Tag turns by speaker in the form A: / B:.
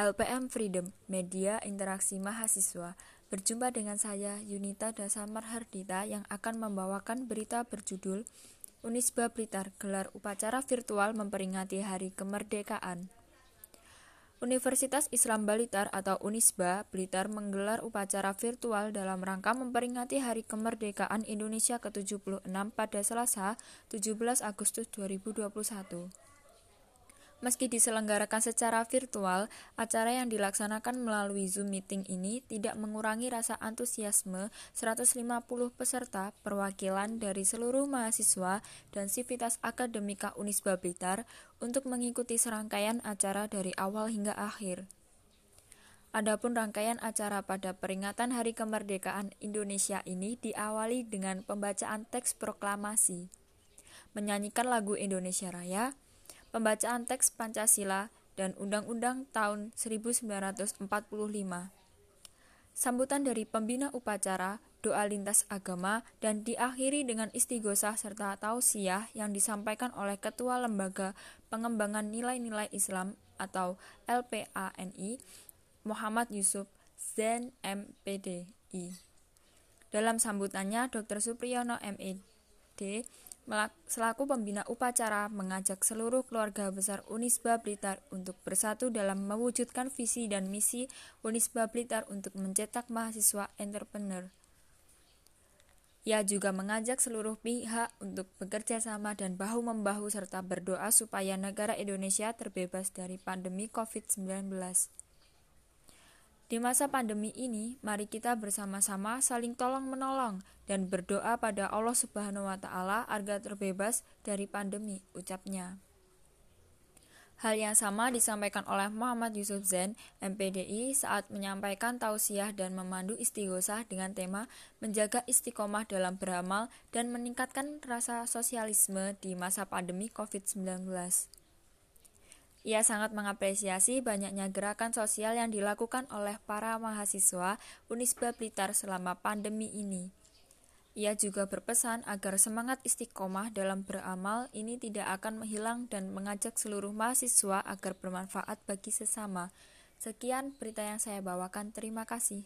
A: LPM Freedom, Media Interaksi Mahasiswa. Berjumpa dengan saya, Yunita Dasamar Hardita, yang akan membawakan berita berjudul Unisba Blitar gelar upacara virtual memperingati Hari Kemerdekaan. Universitas Islam Blitar atau Unisba Blitar menggelar upacara virtual dalam rangka memperingati Hari Kemerdekaan Indonesia ke-76 pada Selasa, 17 Agustus 2021. Meski diselenggarakan secara virtual, acara yang dilaksanakan melalui Zoom meeting ini tidak mengurangi rasa antusiasme 150 peserta perwakilan dari seluruh mahasiswa dan sivitas akademika Unisba Blitar untuk mengikuti serangkaian acara dari awal hingga akhir. Adapun rangkaian acara pada peringatan Hari Kemerdekaan Indonesia ini diawali dengan pembacaan teks proklamasi, menyanyikan lagu Indonesia Raya, pembacaan teks Pancasila dan Undang-Undang tahun 1945. Sambutan dari pembina upacara, doa lintas agama, dan diakhiri dengan istighosah serta tausiah yang disampaikan oleh Ketua Lembaga Pengembangan Nilai-Nilai Islam atau LPANI, Muhammad Yusuf Zen MPDI. Dalam sambutannya, Dr. Supriyono MED selaku pembina upacara mengajak seluruh keluarga besar Unisba Blitar untuk bersatu dalam mewujudkan visi dan misi Unisba Blitar untuk mencetak mahasiswa entrepreneur. Ia juga mengajak seluruh pihak untuk bekerja sama dan bahu-membahu serta berdoa supaya negara Indonesia terbebas dari pandemi COVID-19. Di masa pandemi ini, mari kita bersama-sama saling tolong-menolong dan berdoa pada Allah Subhanahu wa taala agar terbebas dari pandemi, ucapnya. Hal yang sama disampaikan oleh Muhammad Yusuf Zain, MPDI, saat menyampaikan tausiah dan memandu istighosah dengan tema menjaga istiqomah dalam beramal dan meningkatkan rasa sosialisme di masa pandemi COVID-19. Ia sangat mengapresiasi banyaknya gerakan sosial yang dilakukan oleh para mahasiswa Unisba Blitar selama pandemi ini. Ia juga berpesan agar semangat istiqomah dalam beramal ini tidak akan menghilang dan mengajak seluruh mahasiswa agar bermanfaat bagi sesama. Sekian berita yang saya bawakan. Terima kasih.